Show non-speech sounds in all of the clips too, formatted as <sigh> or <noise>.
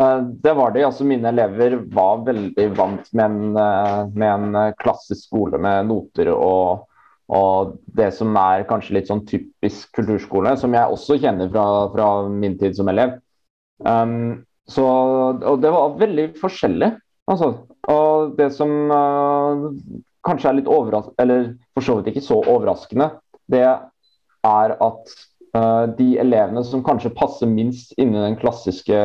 Eh, det var de. altså Mine elever var veldig vant med en, eh, med en eh, klassisk skole med noter og, og, det som er kanskje litt sånn typisk kulturskole, som jeg også kjenner fra, fra min tid som elev. Um, så, og det var veldig forskjellig. Altså. Og det som uh, kanskje er litt overraskende, eller for så vidt ikke så overraskende, det er at uh, de elevene som kanskje passer minst inn i den klassiske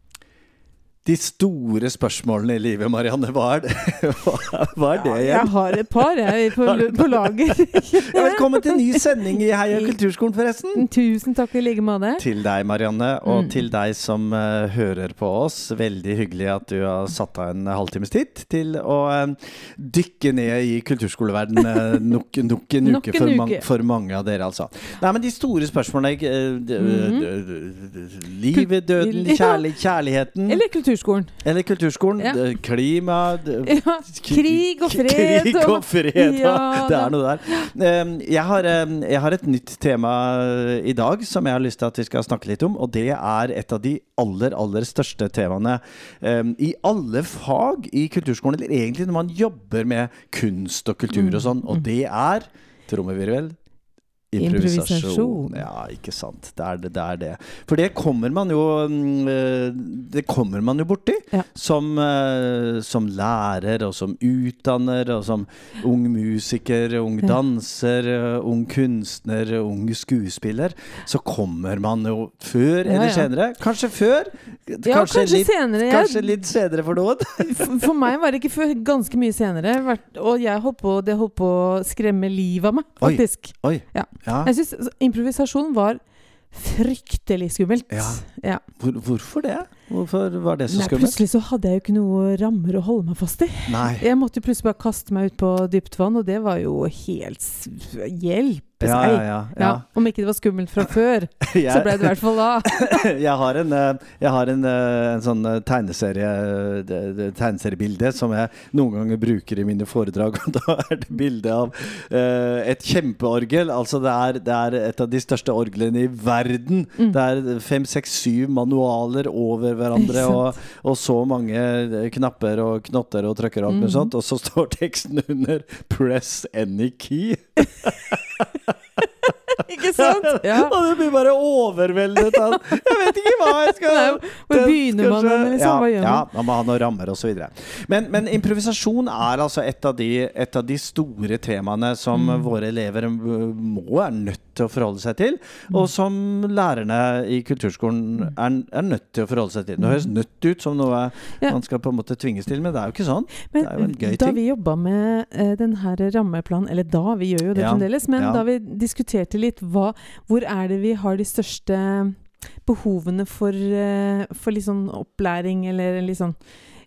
de store spørsmålene i livet, Marianne. Hva er det, <laughs> hva, er det igjen? Ja, jeg har et par, jeg, på, på lager. <laughs> velkommen til ny sending i Heia kulturskolen, forresten. Tusen takk i like måte. Til deg, Marianne, og mm. til deg som uh, hører på oss. Veldig hyggelig at du har satt av en halvtimes tid til å uh, dykke ned i kulturskoleverden uh, <laughs> nok, nok, en uke, for, man, for, mange av dere, altså. Nei, men de store spørsmålene mm. Livet, døden, kjærlig, kjærligheten. Eller kultur kulturskolen. Eller kulturskolen. Ja. Klima ja. Krig og fred. Krig og fred, ja, det er noe der. Jeg har, jeg har, et nytt tema i dag som jeg har lyst til at vi skal snakke litt om. Og det er et av de aller, aller største temaene i alle fag i kulturskolen. Eller egentlig når man jobber med kunst og kultur og sånn. Og mm. det er trommevirvel Improvisasjon. Ja, ikke sant. Det er det, det er det. For det kommer man jo mm, eh, Det kommer man jo borti ja. som, eh, som, lærer og som utdanner og som ung musiker, ung danser, ja. ung kunstner, ung skuespiller. Så kommer man jo før ja, eller senere. Kanskje før. Kanskje, kanskje litt, senere. Kanskje litt senere for noen. <laughs> for meg var det ikke før ganske mye senere. Og jeg holdt på, det holdt på å skremme livet av meg, faktisk. Oi, oi. Ja. Ja. Jeg syns improvisasjon var fryktelig skummelt. Ja. ja. Hvor, hvorfor det? Hvorfor var det så Nei, skummelt? Plutselig så hadde jeg jo ikke noe rammer å holde meg fast i. Nei. Jeg måtte plutselig bare kaste meg ut på dypt vann, og det var jo helt Hjelp! Ja, ja, ja, Om ikke det var skummelt fra før, <laughs> så ble det i hvert fall da. <laughs> jeg har en, eh, jeg har en, eh, en sånn eh, tegneserie, tegneseriebilde som jeg noen ganger bruker i mine foredrag. <laughs> Og da er det bilde av uh, et kjempeorgel. Altså det er, det er, et av de største orglene i verden. Mm. Det er fem, seks, syv manualer over hverandre, og, og, så mange knapper og knotter og trykker og alt mm. sånt. Og så står teksten under 'Press any key'. <laughs> Ikke sant? Ja. Og du blir bare overveldet av Jeg vet ikke hva jeg skal Nei, Hvor begynner man med liksom? Hva gjør man? Ja, man må ha noen rammer osv. Men, men improvisasjon er altså et av de, et av de store temaene som mm. våre elever må er nødt til å forholde seg til, mm. og som lærerne i kulturskolen er, er, nødt til å forholde seg til. Det høres mm. nødt ut som noe ja. man skal på en måte tvinges til, men det er jo ikke sånn. Men, det er jo en gøy da ting. Da vi jobba med uh, den her rammeplanen, eller da, vi gjør jo det ja. fremdeles, men ja. da vi diskuterte litt hva, hvor er det vi har de største behovene for, uh, for litt sånn opplæring, eller litt sånn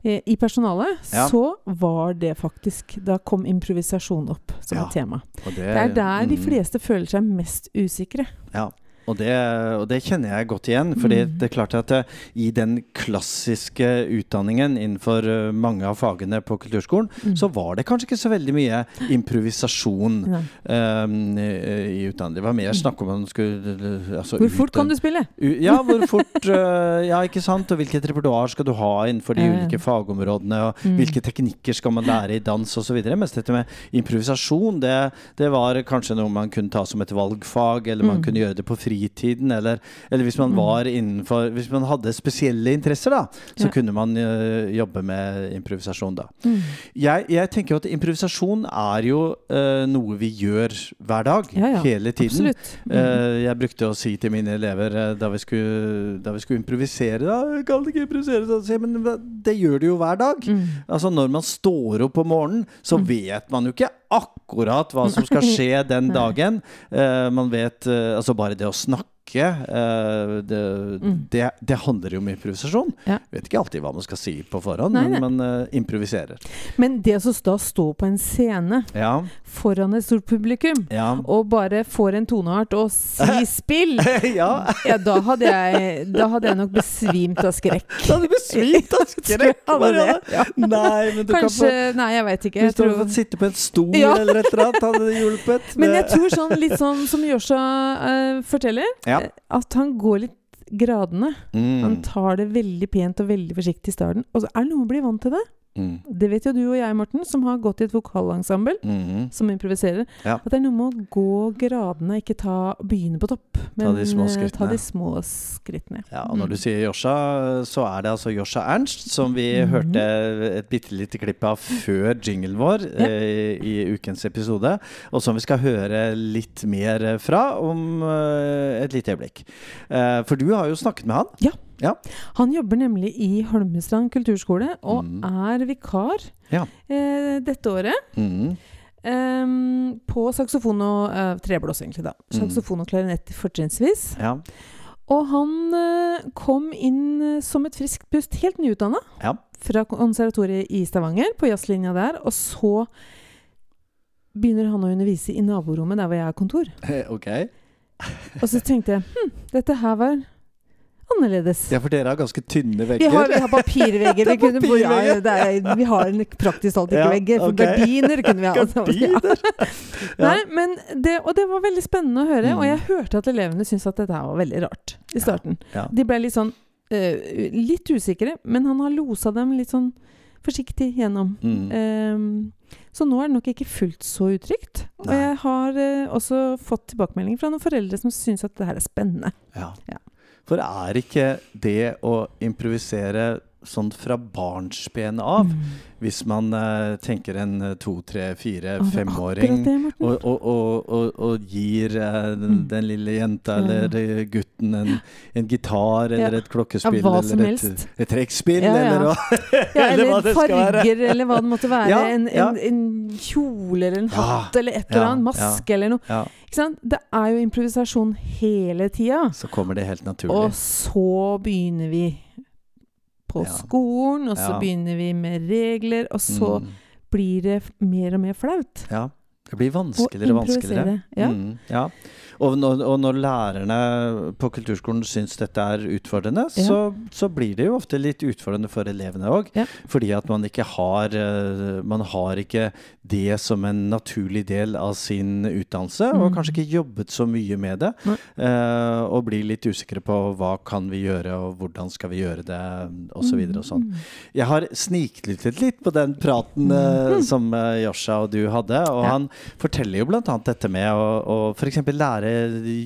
i personalet, ja. så var det faktisk Da kom improvisasjon opp som ja. et tema. Det, det, er der de mm. fleste føler seg mest usikre. Ja. Og det, og det, kjenner jeg godt igjen. fordi mm. det er klart at eh, i den klassiske utdanningen innenfor uh, mange av fagene på kulturskolen, mm. så var det kanskje ikke så veldig mye improvisasjon um, i utdanningen. Det var mer snakk om man skulle altså, Hvor fort kan du spille? ja, hvor fort uh, Ja, ikke sant. Og hvilket repertoar skal du ha innenfor de ulike fagområdene, og mm. hvilke teknikker skal man lære i dans osv. Mens dette med improvisasjon, det, det, var kanskje noe man kunne ta som et valgfag, eller man mm. kunne gjøre det på fri fritiden, eller, eller hvis man mm. var innenfor Hvis man hadde spesielle interesser, da, så ja. kunne man uh, jobbe med improvisasjon, da. Mm. Jeg, jeg, tenker jo at improvisasjon er jo uh, noe vi gjør hver dag, ja, ja. hele tiden. Mm. Uh, jeg brukte å si til mine elever da vi, skulle, da, vi skulle, improvisere da, jeg kan ikke improvisere, så, men det gjør du jo hver dag. Mm. Altså Når man står opp om morgenen, så mm. vet man jo ikke akkurat hva som skal skje den <laughs> dagen. Uh, man vet uh, altså bare det å snakke snakke, uh, det, mm. det, det, handler jo om improvisasjon. Ja. Vet ikke alltid hva man skal si på forhånd, nei, men man uh, improviserer. Men det å da stå på en scene ja. foran et stort publikum ja. og bare får en toneart og si <laughs> 'spill', ja. da, hadde jeg, da hadde jeg nok besvimt av skrekk. Da hadde du besvimt av <laughs> skrekk? Nei, men du Kanskje, kan få, Nei, jeg vet ikke. Hvis du hadde fått sitte på en stol eller et eller annet, hadde det hjulpet. <laughs> Men jeg tror sånn litt sånn som Josha uh, forteller, ja. Eh, at han går litt gradene. Mm. Han tar det veldig pent og veldig forsiktig i starten. Og så er det noe å bli vant til det. Mm. Det vet jo du og jeg, Morten, som har gått i et vokalensemble mm. som improviserer. Ja. At det er noe med å gå gradene, ikke ta, begynne på topp, men ta de små skrittene. skrittene. De små skrittene. Ja, og når du sier Josha, så er det altså Josha Ernst, som vi mm. hørte et bitte lite klipp av før jinglen vår ja. eh, i ukens episode, og som vi skal høre litt mer fra om eh, et lite øyeblikk. Eh, for du har jo snakket med han. Ja. Ja. Han jobber nemlig i Holmestrand kulturskole og mm. er vikar ja. eh, dette året. Mm. Um, på saksofon og uh, treblås, egentlig, da. Mm. Saksofon og klarinett fortrinnsvis. Ja. Og han uh, kom inn uh, som et friskt pust, helt nyutdanna, ja. fra konservatoriet i Stavanger, på jazzlinja der. Og så begynner han å undervise i naborommet der hvor jeg har kontor. <laughs> Okay. og så tenkte jeg hm, dette her var annerledes. Ja, for dere har ganske tynne vegger? Vi har, vi har papirvegger. <laughs> vi, kunne, papirvegger. Ja, er, vi har praktisk talt ikke ja, vegger. For okay. gardiner kunne vi ha. <laughs> Gardiner? <laughs> Ja. Nei, men det, og det var veldig spennende å høre. Mm. Og jeg hørte at elevene syntes at dette var veldig rart i starten. De ble litt sånn uh, litt usikre, men han har losa dem litt sånn forsiktig gjennom. Mm. Um, så nå er det nok ikke fullt så utrygt. Og jeg har uh, også fått tilbakemelding fra noen foreldre som syns at det her er spennende. Ja. ja. For er ikke det å improvisere sånn fra barnsben av. Mm. Hvis man uh, tenker en uh, to, tre, fire, oh, femåring og, og, og, og, gir uh, den, mm. den, lille jenta ja. eller gutten en, en gitar ja. eller et klokkespill ja, eller et, et trekkspill eller, eller, hva det farger, skal være. eller hva det måtte være. En, en, en, kjole eller en hatt eller et eller annet. Maske eller noe. Ikke sant? Det er jo improvisasjon hele tida. Så kommer det helt naturlig. Og så begynner vi på ja. skolen, og så ja. begynner vi med regler, og så mm. blir det mer og mer flaut. Ja. Det blir vanskeligere og vanskeligere. Ja. Mm, ja. Og når, og når, lærerne på kulturskolen syns dette er utfordrende, ja. så, så, blir det jo ofte litt utfordrende for elevene òg. Ja. Fordi at man ikke har eh, Man har ikke det som en naturlig del av sin utdannelse, mm. og kanskje ikke jobbet så mye med det. Uh, og blir litt usikre på hva kan vi gjøre, og hvordan skal vi gjøre det, osv. Og, og sånn. Mm. Jeg har sniklyttet litt på den praten uh, som Josha og du hadde, og han forteller jo bl.a. dette med å, å f.eks. lære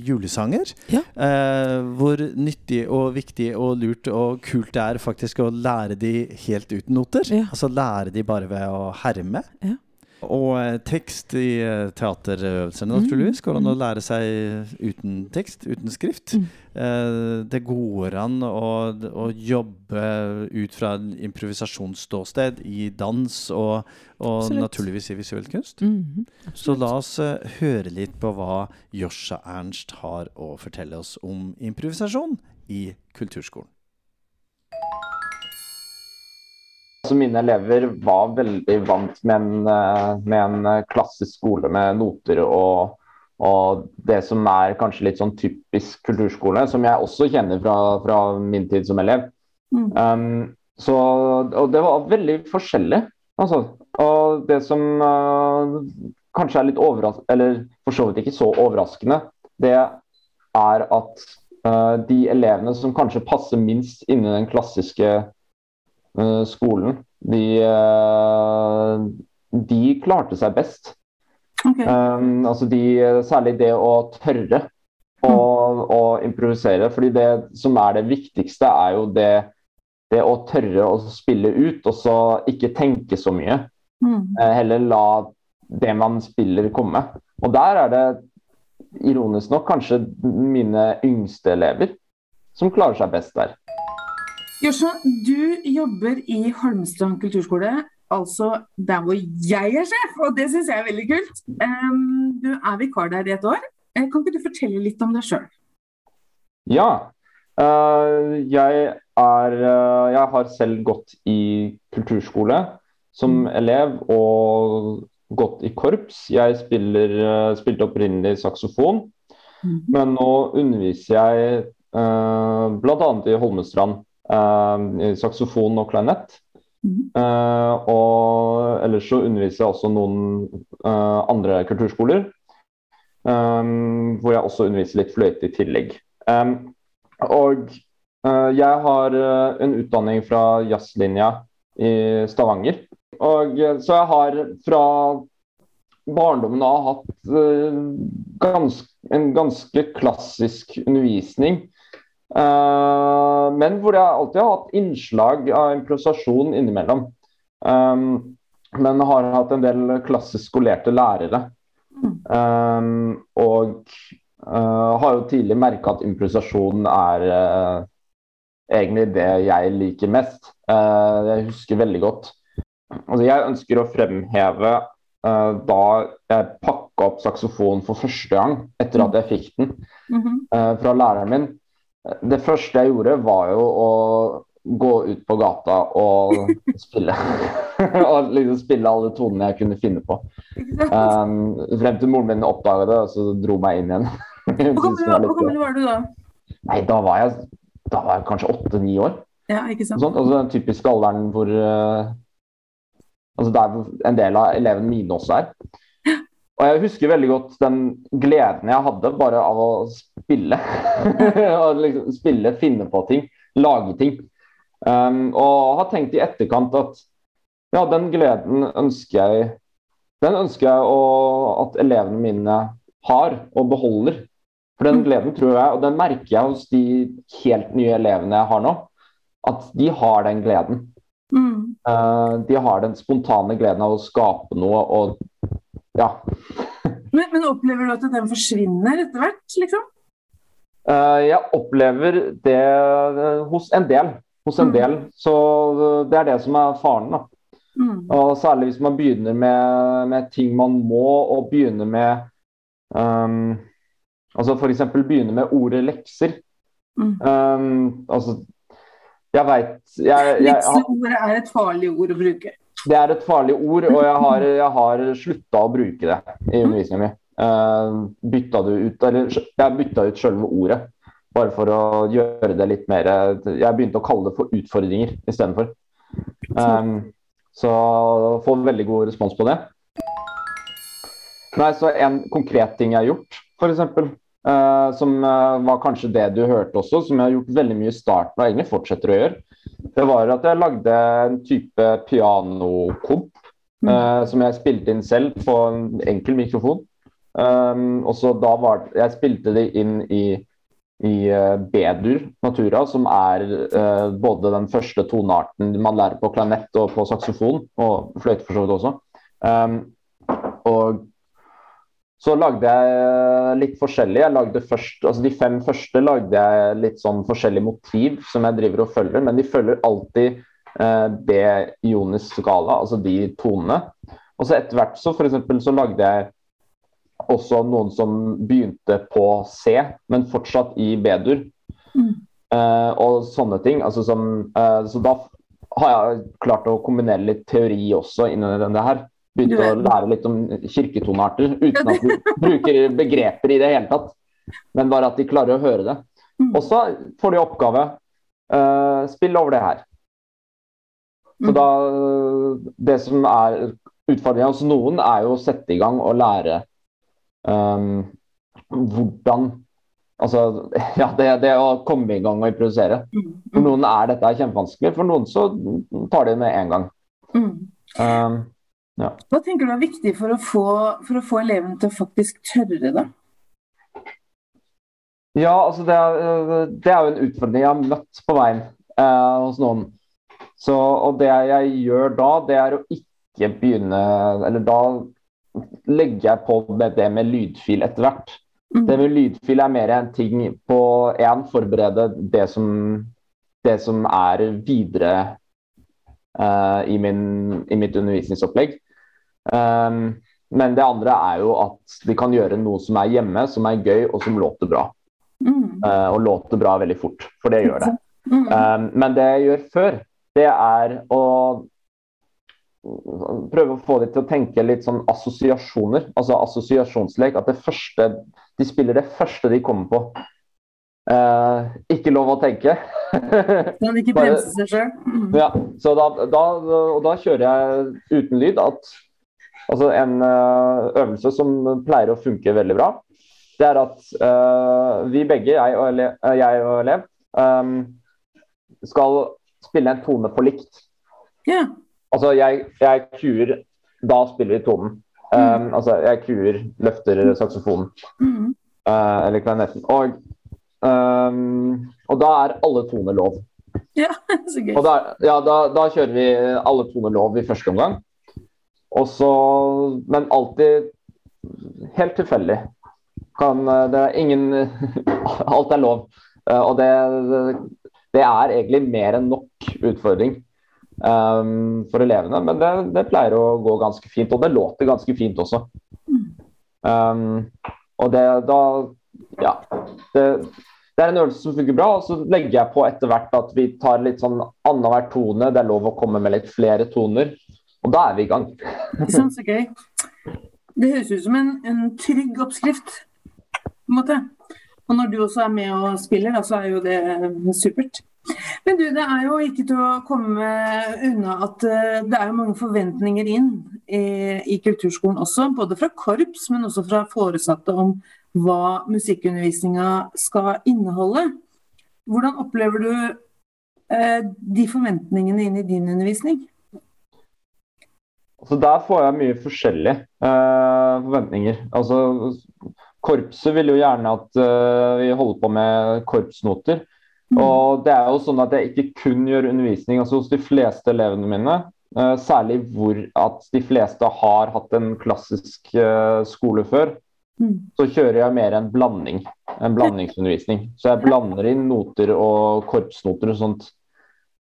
julesanger. Ja. Eh, hvor nyttig og viktig og lurt og kult det er faktisk å lære de helt uten noter. Ja. Altså lære de bare ved å herme. Ja. Og eh, tekst i eh, teaterøvelsene, naturligvis. Går an å mm. lære seg uten tekst, uten skrift. Mm. Eh, det går an å, å, jobbe ut fra improvisasjonsståsted i dans og, og naturligvis i visuell kunst. Mm, Så la oss høre litt på hva Josha Ernst har å fortelle oss om improvisasjon i kulturskolen. Altså mine elever var veldig vant med en, eh, med en eh, klassisk skole med noter og, og, det som er kanskje litt sånn typisk kulturskole, som jeg også kjenner fra, fra min tid som elev. Mm. Um, så, og det var veldig forskjellig. Altså. Og det som uh, kanskje er litt overraskende, eller for så vidt ikke så overraskende, det er at uh, de elevene som kanskje passer minst inni den klassiske skolen, de, eh, de klarte seg best. Okay. Um, altså de, særlig det å tørre å, mm. å, improvisere. fordi det som er det viktigste, er jo det, det å tørre å spille ut, og så ikke tenke så mye. Mm. Heller la det man spiller, komme. Og der er det ironisk nok kanskje mine yngste elever som klarer seg best der. Joshua, du jobber i Holmstrand kulturskole, altså der hvor jeg er sjef, og det syns jeg er veldig kult. Um, du er vikar der i et år. Eh, kan ikke du fortelle litt om deg sjøl? Ja. Uh, jeg er uh, Jeg har selv gått i kulturskole som mm. elev og gått i korps. Jeg spiller, spilte opprinnelig saksofon, mm. men nå underviser jeg bl.a. i Holmestrand saksofon og klarinett. Mm. og ellers så underviser jeg også noen andre kulturskoler. Um, hvor jeg også underviser litt fløyte i tillegg. Um, og uh, jeg har uh, en utdanning fra jazzlinja i Stavanger. Og uh, så jeg har fra barndommen av hatt gans en ganske klassisk undervisning. Men hvor jeg alltid har hatt innslag av improvisasjon innimellom. Um, men har hatt en del klassisk skolerte lærere. Um, og uh, har jo tidlig merka at improvisasjon er uh, egentlig det jeg liker mest. Uh, jeg husker veldig godt Altså, jeg ønsker å fremheve da jeg pakka opp saksofon for første gang etter at jeg fikk den mm -hmm. fra læreren min. Det første jeg gjorde, var jo å gå ut på gata og spille. <laughs> og liksom spille alle tonene jeg kunne finne på. Um, frem til moren min oppdaga det, og så dro meg inn igjen. <laughs> Hvor gammel var du da? Nei, Da var jeg, da var jeg kanskje åtte-ni år. Ja, ikke sant? Sånt, altså Den typiske alderen hvor uh, Altså der en del av elevene mine også er. Og jeg husker veldig godt den gleden jeg hadde bare av å spille. <laughs> liksom, spille, finne på ting, lage ting. Um, og har tenkt i etterkant at ja, den gleden ønsker jeg den ønsker jeg å, at elevene mine har og beholder. For den gleden tror jeg, og den merker jeg hos de helt nye elevene jeg har nå, at de har den gleden. Mm. Uh, de har den spontane gleden av å skape noe og ja. <laughs> men, men, opplever du at den forsvinner etter hvert, liksom? Uh, jeg opplever det hos en del hos en mm. del. Så det er det som er faren. da. Mm. Og Særlig hvis man begynner med, med ting man må, og begynner med um, altså F.eks. begynner med ordet lekser. Mm. Um, altså, jeg veit Lekseordet er et farlig ord å bruke. Det er et farlig ord, og jeg har, jeg har slutta å bruke det i mm. undervisninga mi. Uh, bytta det ut, eller jeg bytta ut selve ordet. Bare for å gjøre det litt mer Jeg begynte å kalle det for utfordringer istedenfor. Um, så får veldig god respons på det. Nei, så En konkret ting jeg har gjort, f.eks., uh, eh, som uh, var kanskje det du hørte også, som jeg har gjort veldig mye i starten og egentlig fortsetter å gjøre, det var at jeg lagde en type pianokomp uh, som jeg spilte inn selv på en enkel mikrofon. Um, og så da var Jeg spilte det inn i i uh, B-dur Natura, som er uh, både den første tonearten man lærer på klanett og på saksofon, og fløyte for så vidt også. Um, og så lagde jeg litt forskjellig. Jeg lagde først, altså De fem første lagde jeg litt sånn forskjellig motiv som jeg driver og følger, men de følger alltid eh, B-ionisk skala, altså de tonene. Og så etter hvert så, for eksempel, så lagde jeg også noen som begynte på C, men fortsatt i B-dur. Mm. Eh, og sånne ting. Altså som, eh, så da har jeg klart å kombinere litt teori også inni det her. Begynte å lære litt om kirketonearter uten at de bruker begreper i det hele tatt. Men bare at de klarer å høre det. Mm. Og så får de oppgave uh, spill over det her. Så mm. da Det som er utfordringa hos noen, er jo å sette i gang og lære um, hvordan Altså, <laughs> ja, det, det, å komme i gang og improvisere. For noen er dette kjempevanskelig, for noen så tar de det med en gang. Um, ja. Hva tenker du er viktig for å få, for å få elevene til å faktisk tørre det? Ja, altså det er, det er, jo en utfordring jeg har møtt på veien eh, hos noen. Så, og det jeg gjør da, det er å ikke begynne Eller da legger jeg på med det med lydfil etter hvert. Mm. Det med lydfil er mer en ting på én, forberede det som, det som er videre eh, i, min, i, mitt undervisningsopplegg. Um, men det andre er jo at de kan gjøre noe som er hjemme, som er gøy og som låter bra. Mm. uh, og låter bra veldig fort, for det gjør det. Um, men det jeg gjør før, det er å prøve å få dem til å tenke litt sånn assosiasjoner, altså assosiasjonslek. At det første, de spiller det første de kommer på. Uh, ikke lov å tenke. <laughs> Kan ikke bremse seg sjøl. Ja, så da, da, og da kjører jeg uten lyd. At, altså en uh, øvelse som pleier å funke veldig bra, det er at uh, vi begge, jeg og, Le, jeg og elev, um, skal spille en tone på likt. Yeah. Altså, jeg, jeg kuer, da spiller vi tonen. Um, mm. Altså, jeg kuer, løfter saksofonen. Mm. eller klarinetten. Og Um, og da er alle toner lov. Ja, <laughs> så gøy. Og da, ja, da, da, kjører vi alle toner lov i første omgang. Og så, men alltid helt tilfeldig. Kan, det er ingen <laughs> Alt er lov. Uh, og det, det, er egentlig mer enn nok utfordring um, for elevene. Men det, det, pleier å gå ganske fint. Og det låter ganske fint også. Um, og det da Ja. Det, det er en øvelse som funker bra. og Så legger jeg på etter hvert at vi tar litt sånn annenhver tone. Det er lov å komme med litt flere toner. Og da er vi i gang. <laughs> Sånn, så gøy. Det høres ut som en, en, trygg oppskrift, på en måte. Og når du også er med og spiller, da, så er jo det supert. Men du, det er jo ikke til å komme unna at uh, det er jo mange forventninger inn i, i kulturskolen også. Både fra korps, men også fra foresatte om hva musikkundervisninga skal inneholde. Hvordan opplever du eh, de forventningene inn i din undervisning? Altså, der får jeg mye forskjellige eh, forventninger. Altså, korpset vil jo gjerne at eh, vi holder på med korpsnoter. Mm. Og det er jo sånn at jeg ikke kun gjør undervisning altså hos de fleste elevene mine. eh, særlig hvor at de fleste har hatt en klassisk uh, skole før. Mm. Så kjører jeg mer en blanding. En blandingsundervisning. Så jeg blander inn noter og korpsnoter og sånt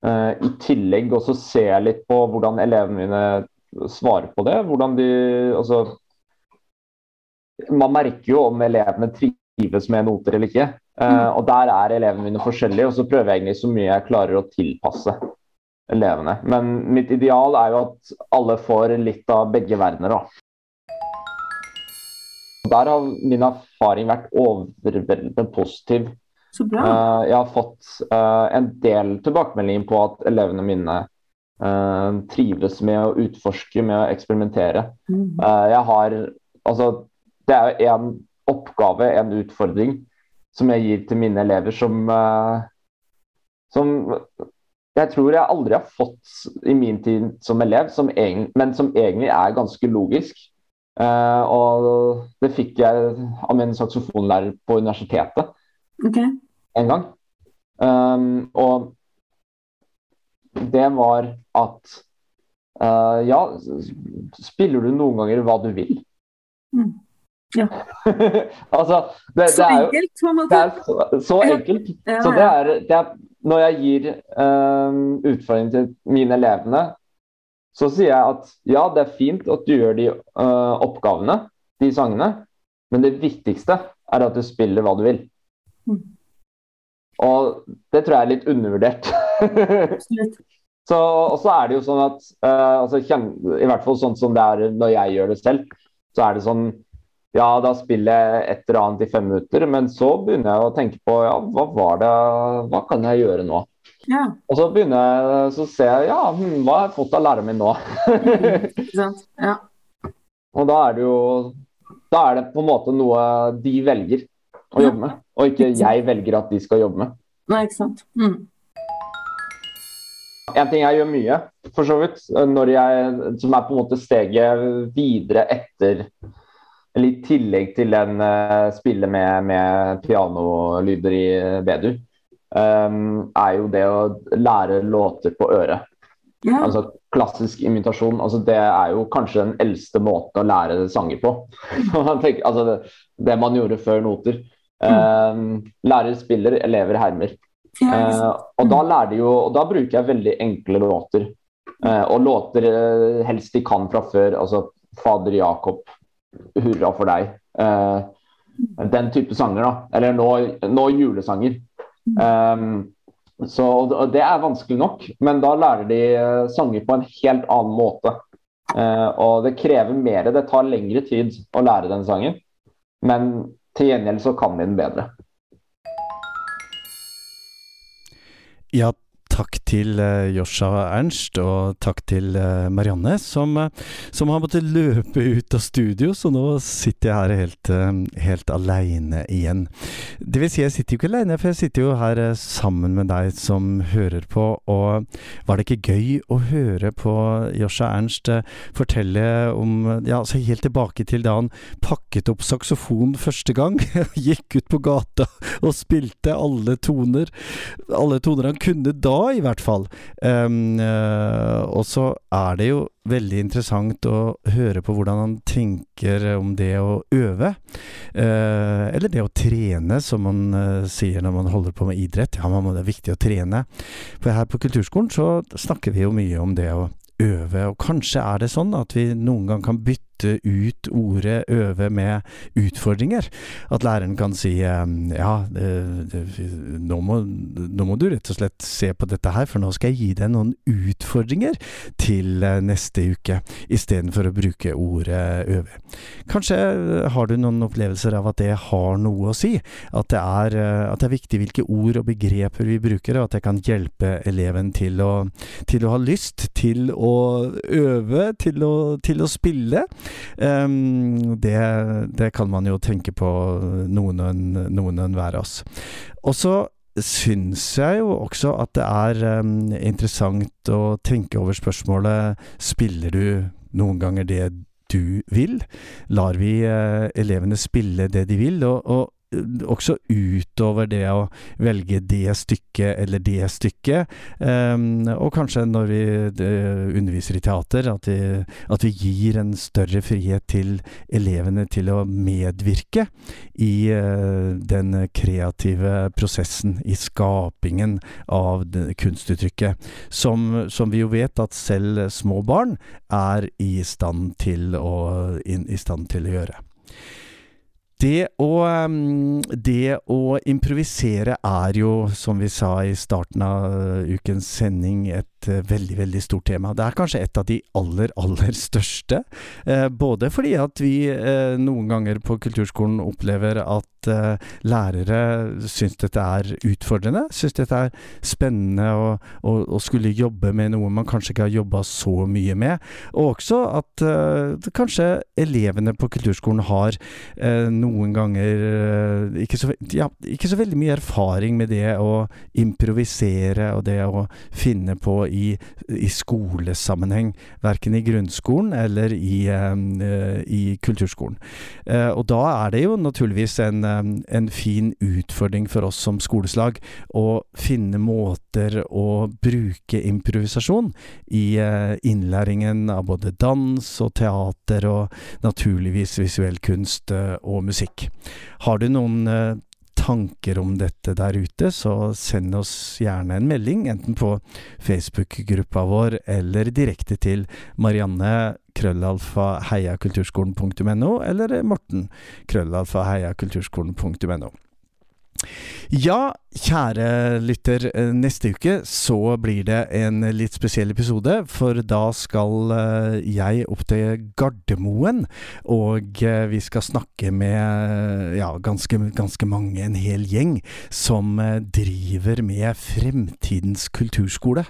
uh, i tillegg. Og så ser jeg litt på hvordan elevene mine svarer på det. Hvordan de Altså Man merker jo om elevene trives med noter eller ikke. Uh, og der er elevene mine forskjellige, og så prøver jeg egentlig så mye jeg klarer å tilpasse elevene. Men mitt ideal er jo at alle får litt av begge verdener. da. Der har min erfaring vært overveldende positiv. Så bra. Uh, jeg har fått uh, en del tilbakemeldinger på at elevene mine uh, trives med å utforske, med å eksperimentere. Mm. jeg har Altså, det er jo en oppgave, en utfordring, som jeg gir til mine elever som som jeg tror jeg aldri har fått i min tid som elev, som egen, men som egentlig er ganske logisk. Uh, og det fikk jeg av min saksofonlærer på universitetet okay. en gang. Um, og det var at uh, Ja, spiller du noen ganger hva du vil? Mm. Ja. <laughs> altså, det, så det er enkelt, på en måte. Det så, så enkelt. Ja, så det er, det er, når jeg gir um, utfordringer til mine elevene, så sier jeg at ja, det er fint at du gjør de uh, oppgavene, de sangene, men det viktigste er at du spiller hva du vil. Mm. Og det tror jeg er litt undervurdert. <laughs> så, og så er det jo sånn at uh, altså, I hvert fall sånn som det er når jeg gjør det selv, så er det sånn ja, da spiller jeg et eller annet i fem minutter, men så begynner jeg å tenke på ja, hva var det, hva kan jeg gjøre nå? Ja. Og så begynner jeg, så ser jeg ja, hm, hva har jeg fått av læreren min nå? ja. Og da er det jo Da er det på en måte noe de velger å jobbe med, og ikke jeg velger at de skal jobbe med. Nei, ikke sant. Mm. En ting jeg gjør mye, for så vidt, når jeg, som er på en måte steget videre etter Eller i tillegg til en uh, spille med, med pianolyder i B-dur um, er jo det å lære låter på øret. Yeah. Altså Klassisk imitasjon altså det er jo kanskje den eldste måten å lære sanger på. <laughs> altså det, det, man gjorde før noter. Um, lærer spiller, elever hermer. Uh, og da de jo, og da bruker jeg veldig enkle låter. Eh, og låter eh, helst de kan fra før. Altså Fader Jakob, 'Hurra for deg'. den type sanger. da, Eller nå, nå julesanger. Um, så Det er vanskelig nok, men da lærer de sanger på en helt annen måte. Og det krever mer. Det tar lengre tid å lære den sangen, men til gjengjeld så kan de den bedre. Ja, takk til Joshua Josha Ernst, og takk til uh, Marianne, som, uh, som, har måttet løpe ut av studio, så nå sitter jeg her helt, helt aleine igjen. Det vil si, jeg sitter jo ikke aleine, for jeg sitter jo her sammen med deg som hører på, og var det ikke gøy å høre på Josha Ernst fortelle om Ja, altså helt tilbake til da han pakket opp saksofon første gang, <laughs> gikk ut på gata og spilte alle toner, alle toner han kunne da i hvert fall. Um, uh, og så er det jo veldig interessant å høre på hvordan han tenker om det å øve. Uh, eller det å trene, som man uh, sier når man holder på med idrett. Ja, det er viktig å trene. For her på kulturskolen så snakker vi jo mye om det å øve, og kanskje er det sånn at vi noen gang kan bytte bytte ut ordet øve med utfordringer. At læreren kan si ehm, ja, nå må, nå må, du rett og slett se på dette her, for nå skal jeg gi deg noen utfordringer til eh, neste uke, istedenfor å bruke ordet øve. Kanskje eh, har du noen opplevelser av at det har noe å si? At det er, eh, at det er viktig hvilke ord og begreper vi bruker, og at det kan hjelpe eleven til å, til å ha lyst til å øve, til å, til å spille. Um, det, det, kan man jo tenke på noen og enhver av oss. Og så syns jeg jo også at det er um, interessant å tenke over spørsmålet Spiller du noen ganger det du vil? Lar vi uh, elevene spille det de vil? Og, og også utover det å velge det stykket eller det stykket. Um, og kanskje når vi underviser i teater, at vi, at vi, gir en større frihet til elevene til å medvirke i uh, den kreative prosessen, i skapingen av kunstuttrykket. Som, som, vi jo vet at selv små barn er i stand til å, in, i stand til å gjøre. Det å, det å, improvisere er jo, som vi sa i starten av ukens sending, et eh, veldig, veldig stort tema. Det er kanskje et av de aller, aller største. Eh, både fordi at vi eh, noen ganger på kulturskolen opplever at lærere syns dette er utfordrende, syns dette er spennende å, å, å, skulle jobbe med noe man kanskje ikke har jobba så mye med. Og også at kanskje elevene på kulturskolen har noe noen ganger ikke så, ja, ikke så, veldig mye erfaring med det å improvisere og det å finne på i, i skolesammenheng. Verken i grunnskolen eller i, uh, i kulturskolen. Uh, og da er det jo naturligvis en, en, fin utfordring for oss som skoleslag å finne måter å bruke improvisasjon i uh, innlæringen av både dans og teater og naturligvis visuell kunst og musikk. Har du noen eh, tanker om dette der ute, så send oss gjerne en melding, enten på Facebook-gruppa vår eller direkte til Marianne krøllalfa heiakulturskolen.no, eller Morten krøllalfa heiakulturskolen.no. Ja, kjære lytter. Eh, neste uke så blir det en litt spesiell episode, for da skal eh, jeg opp til Gardermoen. Og eh, vi skal snakke med ja, ganske, ganske mange, en hel gjeng, som driver med Fremtidens kulturskole.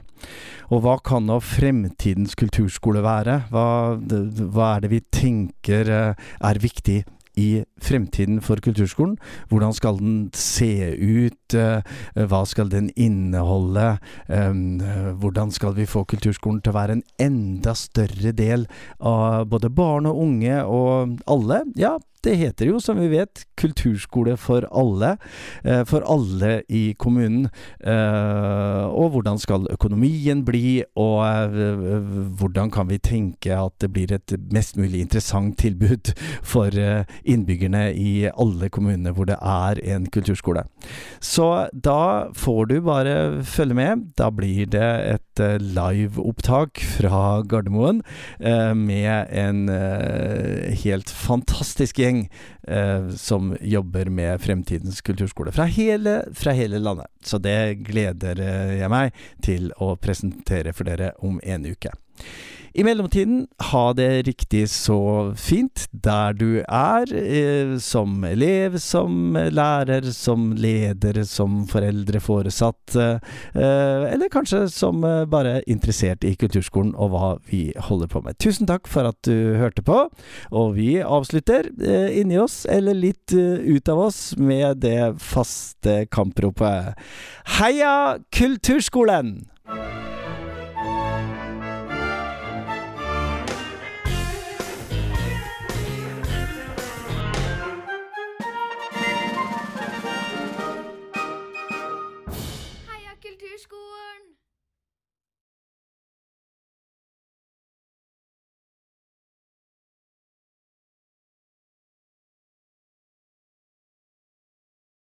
Og hva kan nå Fremtidens kulturskole være? Hva, hva er det vi tenker er viktig i fremtiden for kulturskolen. Hvordan skal den se ut? Eh, hva skal den inneholde? Eh, hvordan skal vi få kulturskolen til å være en enda større del av både barn og unge og alle? Ja, det heter jo, som vi vet, kulturskole for alle. Eh, for alle i kommunen. Og hvordan skal økonomien bli, og hvordan kan vi tenke at det blir et mest mulig interessant tilbud for innbyggerne i alle kommunene hvor det er en kulturskole. Så da får du bare følge med. Da blir det et uh, liveopptak fra Gardermoen uh, med en uh, helt fantastisk gjeng som jobber med Fremtidens kulturskole fra hele, fra hele landet. Så det gleder jeg meg til å presentere for dere om en uke. I mellomtiden, ha det riktig så fint der du er, eh, som elev, som lærer, som leder, som foreldre, foresatt, eh, eller kanskje som eh, bare interessert i kulturskolen og hva vi holder på med. Tusen takk for at du hørte på, og vi avslutter inni oss, eller litt ut av oss, med det faste kampropet Heia! Kulturskolen!